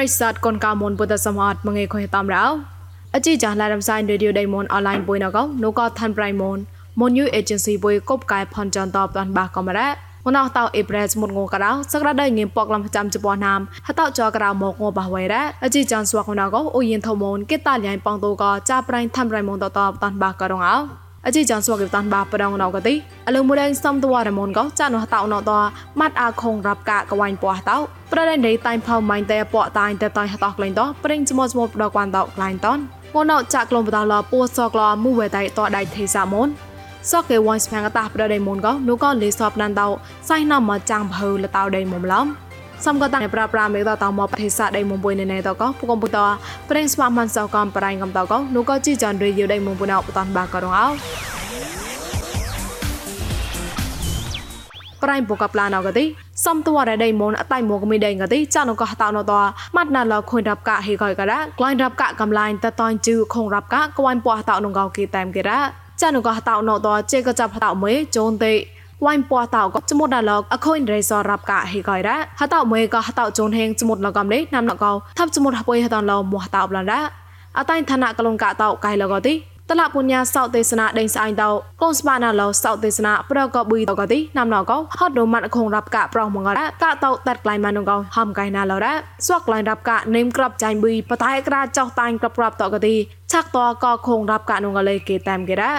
រិស័តកូនកៅមុនពុទ្ធសមត្ថមងេខុយតាមរោអជីចាឡារំសាយរេឌីយោដៃមុនអនឡាញពុយណកោនូកោឋានប្រៃមុនមុនយូអេเจนស៊ីពុយកົບកាយផនចន្តបតាន់បាកំរ៉ាមណោះតោអេប្រេសមុតងករោសក្តាដៃងៀមពកលំចាំចំពោះណាមហតោចករោមកងបះវៃរ៉ាអជីចានស្វាកណកោអូយិនថមុនគេតាលៃប៉ងតូកោចាប្រៃឋានប្រៃមុនតតបតាន់បាករងអោ អជីចានស្វាកតាន់បាប្រងណកទីអលមួយដេងសំតវរមុនកោចានតោណតម៉ាត់អាខងរាប់កាកវ៉ាញ់ពោះតោប្រដេដេតៃផៅម៉ាញ់តែពកតាញ់តែតៃហតោក្លែងតោប្រេងចមោចមោប្រកួនតោក្លែងតនងនចាក់ក្លងបតឡពូសក្លមួយវេតៃតដៃទេសាមុនសកេវ៉ាញ់ស្ផាងតាប្រដេមុនកោនូកោលេសបណានតោសៃណាមចាំងភៅលតោដៃមុំឡំ សំកតាំប្រាប្រាមេតតមកប្រទេសសាដៃមុំពុយណេណេតកោពុកំពុតប្រេងស្វាមិនសោកំប្រៃកំតកោនូកោជីចានរីយដៃមុំពុណោបតនបាករងអោប្រៃបុកប្លាណកទីសំតវរដៃមុនអតៃមកមីដេងកទីចានកោតោណតម៉ាត់ណាឡខុញរាប់កាហេកយករ៉ាក្លាញ់រាប់កាកំឡាញ់តតនជឺខងរាប់កាក្វាញ់ពោះតោនងកោគីតាមគេរ៉ាចានកោតោណតជេកចាប់តោមេជូនទេ វ៉ៃពោះតោក៏ចមុតដាឡកអខុញរេសរាប់កាហេកយរ៉ាហតោមេក៏ហតោជូនហេងចមុតលកំលេណាំណកោថាប់ចមុតហពុយហតនឡមោះតោប្លារ៉ាអតៃឋានៈកលងកាតោកៃលកទីតលពុញ្ញាសោទេសនាដេញស្អាញតោកូនស្បាណាឡោសោទេសនាប្រកបុយតកទីណាំណកោហត់ដូម៉ាត់ខងរាប់កាប្រោះមងរ៉ាកាតោតាត់ក្លៃម៉ានងកោហំកៃណាឡោរ៉ាស្វកក្លៃរាប់កានេមក្របចាញ់បុយបតៃក្រាចោតាញ់ក្របក្របតកទីឆាក់តកខងរាប់កានងកលេគេតាមគេរ៉ា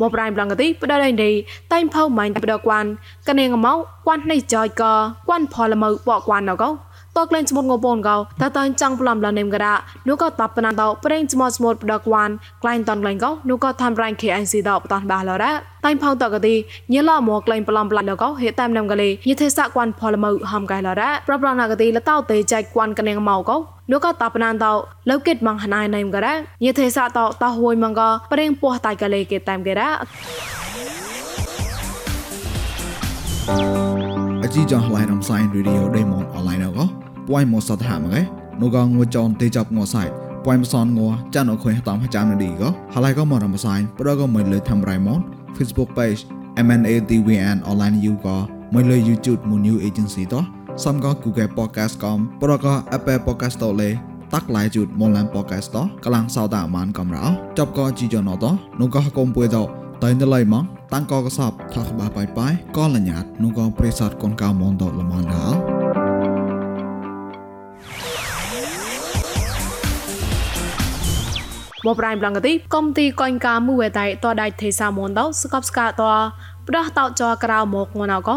មកប្រៃប្លងកទីផ្ដដៃនេះតៃផៅម៉ាញ់ផ្ដកួនកណេងមកគួននេះចយកគួនផលមើបកគួនណកោតក្លែងស្មុតងបូនកោតតាញ់ចាំងប្លំលនេមកដានោះក៏តបណាតោប្រេងស្មុតស្មុតបដកវ៉ានក្លែងតនក្លែងកោនោះក៏ធ្វើរ៉ាញ់ KIC តបតនបាឡរ៉ាតៃផៅតកទីញឡមកក្លែងប្លំប្លាក់កោហេតាមណាំកលេយិទេសៈគួនផលមើហំកៃឡរ៉ាប្រប្រណកទីលតោតេចៃគួនកណេងមកកោ នោះក៏តបណានតោលោកគិតម៉ងហណៃណៃមកដែរយិទេសៈតោតោហួយមកកប្រេងពោះតៃកលេគេតាមគេរ៉ាអជីចងឡៃរំសាយរីឌីអូដេម៉ុនអនឡាញកោពួយមកសតហាមកែនូកងងចនទេចាប់ងសៃពួយមសនងចានអខុយតាមចាំនឌីកោហឡៃកោមករំសាយប្រកមកលើធ្វើរៃម៉ុន Facebook page MNATVN online you កោមកលើ YouTube មួយ new agency តោះ សំក៏ Google Podcast កំប្រក Apple Podcast តលេតាក់ឡៃជូតមកឡាន Podcast តកលាំងសោតអាមានកំរោចប់ក៏ជីចណតនោះក៏កុំពួយតតៃនលៃម៉ងតាំងក៏កសបថាក្បាបាយបាយក៏លញ្ញាតនោះក៏ប្រេសតកូនកៅមនតលមនដល់បប្រៃប្លងកទីកុំទីកុញកាមួយវេតៃតដៃទេសាមុនតោស្កបស្កាតប្រោះតោចក្រៅមកងណៅកោ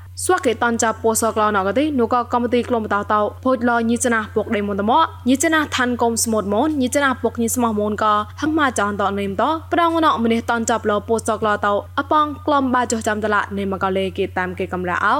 កលូនកំជឿចាក់តដៃទេសាមុនកុំកៅបកកំទីចាក់រ៉ាមួយវេតៃតដៃទេសាមុនតោសបៈសក្លអនុកលេគេតាមគេរ៉ាស្វាកេតនចាពោសក្លណកទេនូកកំទីក្លំតោតោភូចលញីចណាពុកដេមុនតមញីចណាឋានកុំស្មូតមនញីចណាពុកញីស្មោះមនក៏ហឹងមកចនតនេមតប្រងណក់ម្នេះតនចាប់លពោសក្លតោអប៉ងក្លំបាចុះចាំតឡានេមកលេគេតាមគេកំរអោ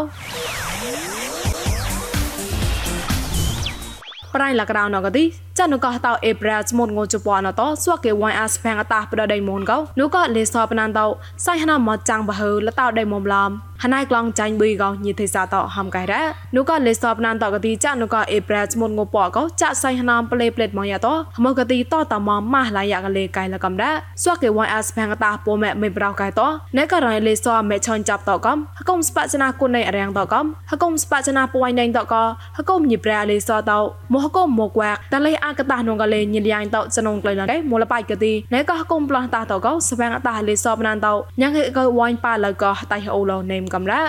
ប្រៃលក្រៅណកទី ចានុកោតោអេប្រាស្មុតងូជប៉ុនតោស្វកេវ៉ៃអាស្ផាងអតាប្រដៃមុនកោនូកោលេសបណានតោសៃហណាមកចាំងបហើលតោដៃមុំឡំហណៃក្លងចាញ់បុយកោញីទេសតោហំកៃរ៉ានូកោលេសបណានតោកទីចានុកោអេប្រាស្មុតងូប៉កោចាសៃហណាប្លេប្លេតមកយ៉ាតោមកកទីតោតមម៉ាស់ឡាយកលេកៃលកំរ៉ាស្វកេវ៉ៃអាស្ផាងអតាពោម៉ែមិនប្រោកៃតោណេករ៉ៃលេសមេឆនចាប់តោកំហកុំស្បចនាគុណនៃអរាំងតោកំហកុំស្បចនាពួយណេងតោកោហកុំញីប្រាលេសតោមកហកុំមកវ៉ាតលេអាកតានងកលេញិលយ៉ាងតោចនងក្លែងឡៃមូលបាយកទីណែក៏គុំប្លោះតាតោក៏ស្វាងតាលេសបណានតោញ៉ាងក៏វ៉ាញ់ប៉ាលក៏តៃអូឡូនេមកំរ៉ា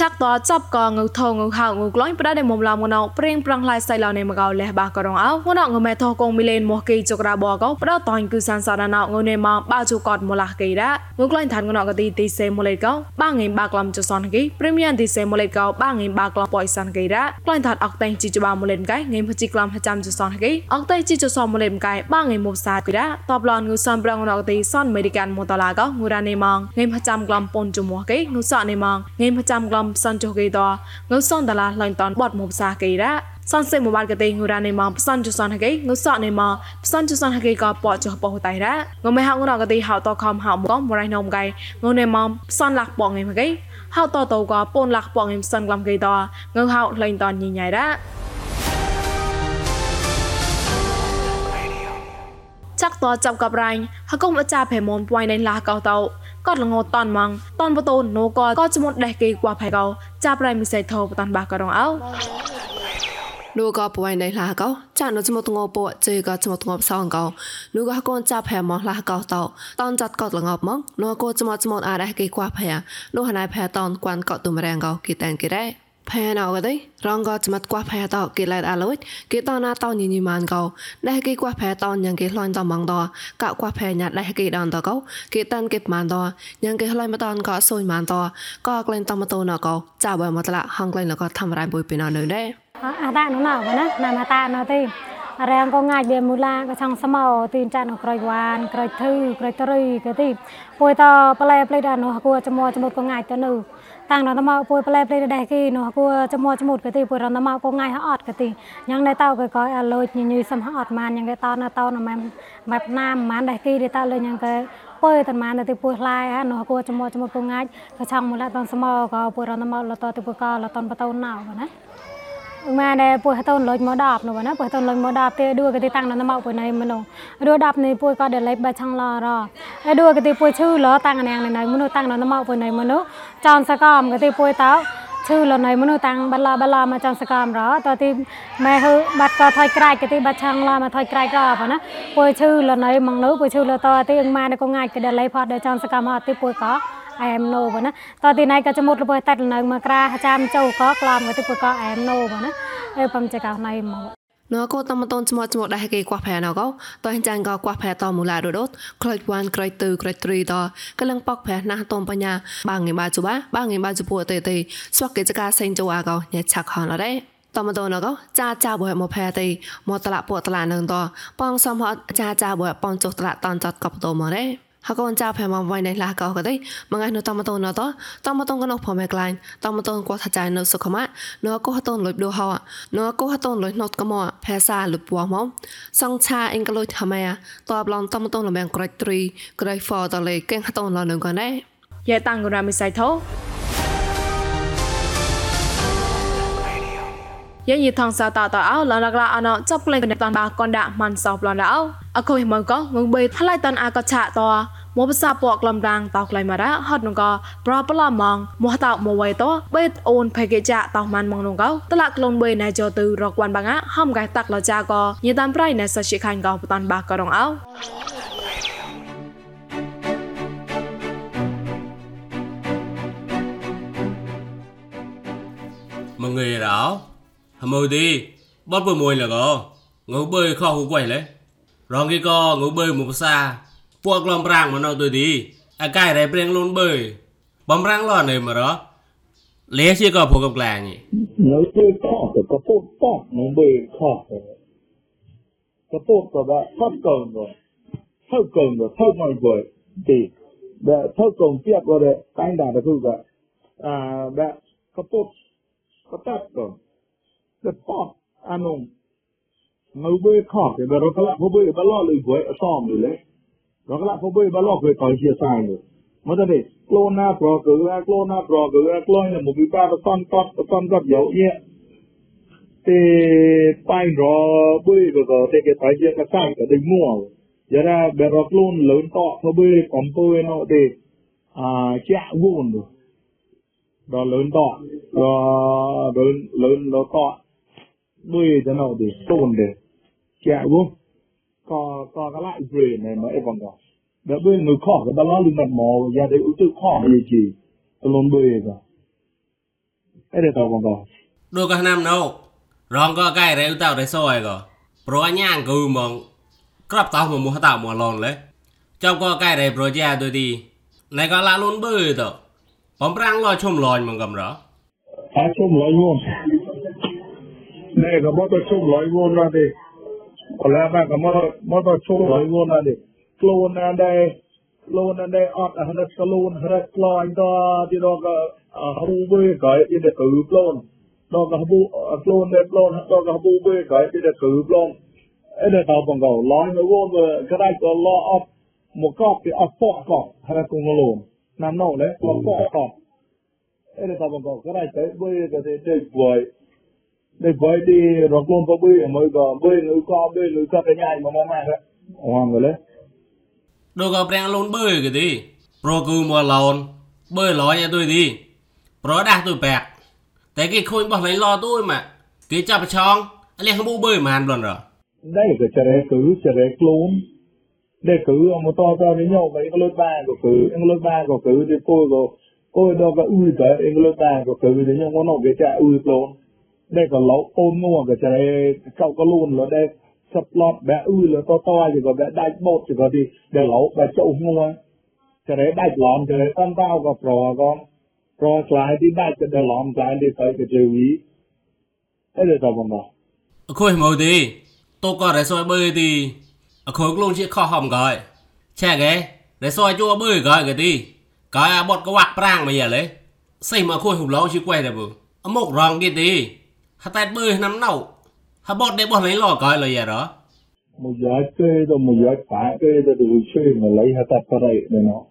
ឆាក់តចាប់កងងថងងហៅងក្លាញ់ប្រដេមុំឡំងណោព្រៀងប្រងឡៃសៃឡោនេមកោលះបាក៏រងអោងណោងមេថកងមីលេនមកគីចក្រាបកោប្រដតាញ់គឺសានសារណោងនេមកបាជូកតមូលះគីរ៉ាងក្លាញ់ឋានងណោកទីទីសេមូលេកោបាងេបាក្លំចសនគីព្រីមៀមទីសេមូលេកោបាងេបាក្លំប៉យសានគីរ៉ាក្លាញ់ឋានអកតេងជីចបាមូលេនកៃងេមភជីក្លំហចាំចសនគីអកតេជីចសមូលេមកៃបាងេមុបសាគីរ៉ាតបឡនងូសំប្រងណោកទីសនអមេរិកានមូតឡាកោងូរ៉ានេម៉ងងេមហចាំក្លំប៉ុនជមោះគីងូសអនេម៉ងងេមហចាំក្លំសនចុះគីតងើសនដឡាឡៃតនបតមុបសាកេរ៉ាសនសេមួយបាត់កទេងូរ៉ានេម៉ងផ្សនជសនហកេងុសនេម៉ងផ្សនជសនហកេក៏ប៉ចោប៉ហតៃរ៉ាងុំមេហៅងរកទេហៅតខំហៅមកមរៃណុំកៃងុនេម៉ងផ្សនលាក់ប៉ងឯមកេហៅតតក៏ពូនលាក់ប៉ងឯផ្សនក្លំកេតងើហៅលេងតញញ៉ៃរ៉ាចាក់តចាប់កបរៃហកុំអាចារ្យភេមនពួយនៃឡាកោតោ គាត់លងតនម៉ងតនបតូនណូក៏ក៏ចមុតដេះគេគួផៃកោចាប់រៃមិសៃធោបតនបាក៏រងអោนูก็ป่วยในลาเกาจานนจมตงอปวเจก็จมตงอซองเกานูก็กอนจับแผมอลาเกาตอตอนจัดกอดลงอบมองนูก็จมจมอาได้กีกว่าแผนูหันายแผตอนกวนกอดตุมแรงเกากีแตงกีได้ ផែណៅក៏ទេរងក៏ចាំត់កោះផែតគេឡែតអាឡូចគេតណាតញញីម៉ានកោណេះគេកោះផែតញ៉ាងគេលាញ់តម៉ងតកោកោះផែញ៉ាត់ណេះគេដនតកោគេតានគេម៉ានតញ៉ាងគេលាញ់មកតនកោសូនម៉ានតកោក្លែងតម៉តណកោចាបើមកតឡាហងក្លែងលកោធ្វើរ៉ៃបុយពីណនៅដែរអាដាក់នោះណោណាណាតាណោទេ រាងក៏ងាយវាមូឡាក៏ឆងស្មោទីនចាត់នៅក្រោយវ៉ានក្រោយធឺក្រោយតរីក៏ទីពួយតប្លែប្លែដល់នោះគួចមោចមុតក៏ងាយទៅនៅតាំងដល់មកពួយប្លែប្លែដែរគេនោះគួចមោចមុតក៏ទីពួយរដល់មកក៏ងាយអត់ក៏ទីយ៉ាងនៅតៅក៏ក៏អលូចញញយសំអត់បានយ៉ាងគេតនៅតនៅម៉ែម៉ែណាមម៉ានដែរគេទៅលើយ៉ាងគេពួយតាម៉ានទៅពួយឡាយនោះគួចមោចមុតក៏ងាយក៏ឆងមូឡាតនស្មោក៏ពួយរដល់មកលតទៅពួយក៏លតនបតោណៅណា ម៉ែដែលពួយតូនលុយមកដាប់នោះណាពួយតូនលុយមកដាប់ទេឌួកទីតាំងនៅមកពួយណៃមនុឌួដាប់នេះពួយក៏ដែលលេបបាឆងឡរហើយឌួកទីពួយឈឺលតាំងណាងនៅមនុតាំងនៅមកពួយណៃមនុចောင်းសកំកទីពួយតោឈឺលណៃមនុតាំងបលាបលាមកចောင်းសកំរតទីម៉ែហឺបាត់ក៏ថយក្រាច់កទីបាត់ឆងឡមកថយក្រាច់ក៏ប៉ុណាពួយឈឺលណៃមកនៅពួយឈឺលតទីម៉ែក៏ងាយក៏ដែលលេផតដែលចောင်းសកំអត់ទីពួយក៏ អែមណូបងណាតទីណៃក៏ចមុតលបើតាត់នៅមកក្រាចាំចូលក៏ក្លំទៅពុក៏អែមណូបងណាអើបំចកណៃមកនកោតំតនស្មោស្មោដែរគេកោះផែណកោតើចាញ់ក៏កោះផែតមូឡារដូតក្លុចវ៉ានក្រៃទឺក្រៃត្រីតកលឹងប៉កផែណាស់តំបញ្ញាបាងងេបាជូបាបាងងេបាជូពួតេតេស្វកកិច្ចការសេងជូអាកោញ៉ាឆាក់ខនរ៉េតមតនកោចាចាបួយមកផែតេមកតឡាពួតឡានឹងតបងសំហតចាចាបួយបងចុះតឡាតនចតកបតមរ៉េ ហកូនចៅផែមកវ៉ៃណៃឡាកោក៏ដេមកងៃនៅតមតូនណតតមតូនកណោផមែក្លាញ់តមតូនគាត់ថាចៃនៅសុខមាណោកោហតូនលុយដូហោណោកោហតូនលុយណត់កមោភាសាលុបវ៉មសងឆាអេងក្លុយថាម៉ែតបឡងតមតូនលមែងក្រាច់ទ្រីក្រាច់ហ្វតលេកេងហតូនឡនឹងកណែយេតាំងរ៉ាមីសៃថោយេយីថងសាតតអោឡងរកឡាអណោចាប់ក្លែងកណេតតានកនដាក់មិនសោះប្លន់ដល់ អកុយមកកងងបីថ្លៃតនអកឆាតមកបសាពកលំរាំងតោក្លៃម៉ារ៉ាហត់នងកប្រប្លមងមកតោមកវៃតបេតអូនផេកេចាតោម៉ានមងនងកតឡាក់លងបីណៃចោទៅរកវ៉ាន់បាងហំកៃតាក់លចាកញេតាមប្រៃណៃសសិខានកោបតនបាករងអោមងេរោហមោទីបបមួយលកងើបើខោហូវៃលេ រងគេក៏ងើបើមកភាសាពួកក្លំប្រាំងមកនៅទុយទីអាកាយរ៉ៃព្រៀងលូនបើបំរាំងលនៅមករលេជាក៏ពួកកំក្លាញនៅទុយតក៏ពុតតងើបើខោក៏ពុតក៏បាខត់កងក៏ថៅកងក៏ថៅមកបើទីដែលថៅកងទៀតក៏តែងដែរគឺក៏អាបែកពុតក៏តាត់ក៏ទៅប៉អអានោះ mau bơi khó thì nó lại bơi ba lo lời với ở rồi đấy nó lại bơi ba lo về cõi chia sai rồi mà ta để clona pro cử ra clona pro cử ra clona là một cái ba và con và son con dấu nhé thì tay nó bơi rồi rồi cái tay chia cái sai mua. Giờ ra bé nó clon nó bơi còn bơi nó thì à vốn rồi đó lớn to đó à, lớn lớn nuyejanawde sogonde kiawo ko ko kala bre ne ma evanga da be no ko da bala lu mat mo ya de utu ko ma yiki tolon be ga ere ta vanga do ka nam no rong cái này re utau re soi go pro nyang ku mong krap ta mo mo ta mo lon le trong ko kai re pro ja do di này có la luôn bơi to bóng răng lo chôm lòi mong gầm rõ à chôm lòi luôn này có mất chung lối vô ra đi. Có lẽ mà có mất mất chung lối vô ra đi. Luôn ở đây. Luôn ở đây ọt ở đây saloon ở đây lo anh ta thì nó có hú bê cái thì được cử plon đó có hú à, plon đây plon có hú bê cái thì được cứu luôn đây tao bằng cầu lối nó vô mà cái đây có lo ọt một cọc thì ọt phọ cọc, hay là cùng luôn nằm nổ đấy ọt phọ cọc. Đây tao bằng cầu cái đây bê, cái thì chơi quậy ne boy di rokom bơi mới có bơi nuôi con bơi nuôi con cái ta mà mo ma đó hoàng rồi đấy đồ có bèn luôn bơi cái gì? Pro cứ mua lon bơi lói cho tôi đi. Pro đạt tôi bẹt. แต่គេឃើញបោះលែងឡទួយមកគេចាប់ប្រឆងអលះមូបើមិនបានរដែរក៏ចរេគឺចរេខ្លួនដែរគឺអមតតនេះញោវិញក្លូតបាក៏គឺអង្លូតបាក៏គឺទីពូក៏ពូដល់ក៏អ៊ឺតែអង្លូតបាក៏គឺនេះញោមកនោះវាចាអ៊ឺខ្លួន ได้ก็เราโอนงัวก็จะได้เก้าก็ลุ่นแล้วได้สปลอตแบะอื้อแล้วก็ต้อยอยู่ก็แบะได้โบดอยู่ก็ดีเดี๋ยวเราแบะเจ้างัวจะได้ได้หลอมจะได้ตั้งเต้าก็ปลอก็ปลอกลายที่ได้จะได้หลอมกลายที่ไปก็จะวีไอ้เดี๋ยวจะบอกว่าคุยมาดีตัวก็ได้ซอยเบยดีคุยกลุ่มชี้ข้อหอมก่อยแช่ไงได้ซอยจั่วเบยก่อยก็ดีก่อยบดก็วักปรางมาอย่าเลยใส่มาคุยหุบเล้าชี้กล้วยได้บุอมกรองดีดี chỉ quay được bự một rong đi hạt tay bơi nắm nậu hạt bọt để bọt lấy lò gọi là gì đó? Một giờ chơi rồi một giờ phá chơi rồi được chơi mà lấy hạt tập cái này nó.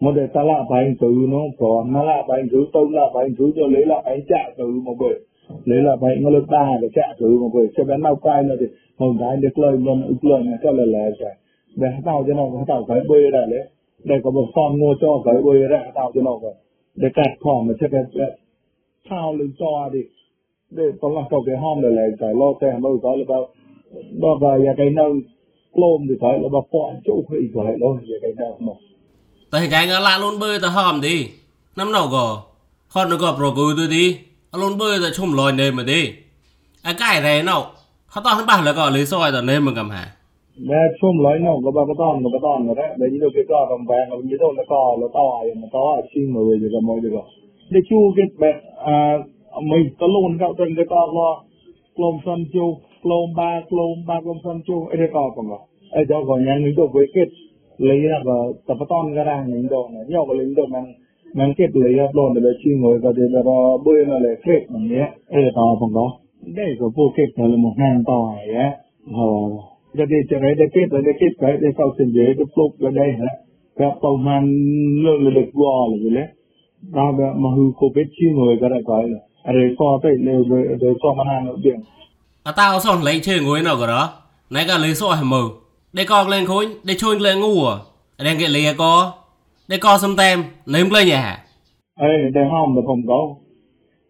Một để ta lại phải tự nó còn nó lại phải tự tông lại phải tự cho lấy lại phải chạy tự một bữa lấy lại phải nó lên ba để chạy tự một bữa cho bé nào quay nó thì hồn cái được lời luôn ức lời này cho là lẹ chạy để tao cho nó tao phải bơi ra đấy. Để có một con mua cho phải bơi ra tao cho nó vậy. Để cắt khoảng mà chắc cái sao lên cho đi tollasau ke hamdele tai lote ham u kai leba baba ya kai nau klom di kai leba po chu kai kai lo ya kai nau mo tai kai nga la lon bơi ta ham đi. Năm nào gò con nó gò pro gù tôi đi. Lon bơi ta chum lòi nơi mà đi. À cái này nào? Họ tao hắn bảo là gò lấy soi ta nơi mà cầm hà nè chum lòi nào gò ba cái tao nó cái tao nó đấy. Đấy như đâu cái tao cầm vàng nó như đâu nó to nó to à nó to à xin mà về được cầm được để chu cái à mình ta luôn các tình cái to lo lom san chu lom ba lom ba lom san chu ấy cái to còn rồi ấy cho còn nhà những đồ với kết lấy là vợ tập ton cái ràng những đồ này nhau cái lính đồ mình mình kết lấy là đồ để chi ngồi và để là bơi là lấy kết mà nhé ấy to còn đó đây có vô kết là một hàng to này á họ cái đi chơi đấy kết rồi đấy kết cái đấy sau sinh dễ cái phúc cái đây hả các tàu man lương là được gò là gì đấy ta mà hư covid chi ngồi cái đại cái này reko pe le reko mana no bien a tao son lấy chơi ngồi nó đó. Nãy cả lấy soi mờ. Để con lên khối để chui lên ngu à. Đang cái lìa co. Để co xâm tem lấy lên nhà ấy để hòm được không có?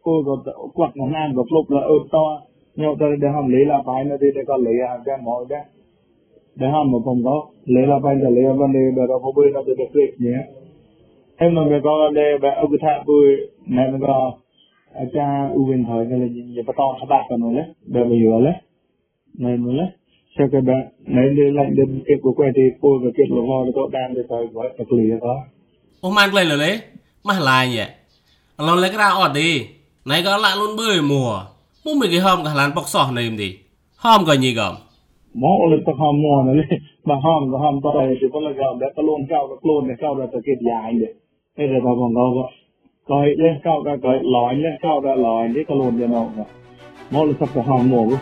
Cô có quạt nó ngang có lúc là ướt to. Nhau tới để hòm lấy là phải nó đi để con lấy à, cái mọi đấy để hòm được không có? Lấy là phải là lấy à, vấn đề bây không biết nó được được nhé. Em mà người con đây bây ông cứ thả vui mẹ mình acha uven thoi cái là nhìn giờ bắt tao tháp bạc còn nữa đợi bây giờ lấy này nữa lấy sau cái bạn này đi lạnh đến cái của quay thì cô và kết lộ ho có đang để thoi gọi tập lì đó ô man lên là lấy mà là nhỉ? Lấy cái ra ọt đi này có lạ luôn bơi mùa. Mua mình cái hôm cả làn bọc sọ này đi hôm cái gì gom mong ô lực tập mùa này mà hôm cái hôm tới thì vẫn là gom cái luôn cao cái luôn để cao là tập kết dài đấy bây giờ tao còn đâu Lehkaudet lain, lehkaudet lain, eikä luontia nousee. Mä olin sapahan muovu.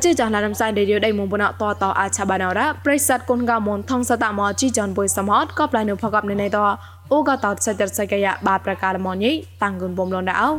chứ chẳng là làm sai để điều đây muốn bọn họ to to à chả bà nào đã bây sát con gà muốn thông sa tạ mò chi chọn bồi sắm hót góp lại nửa phá gặp nơi này to ô gà tọt sa chật sa kaya ba pra cả mò nhí tăng gần bồm lon đã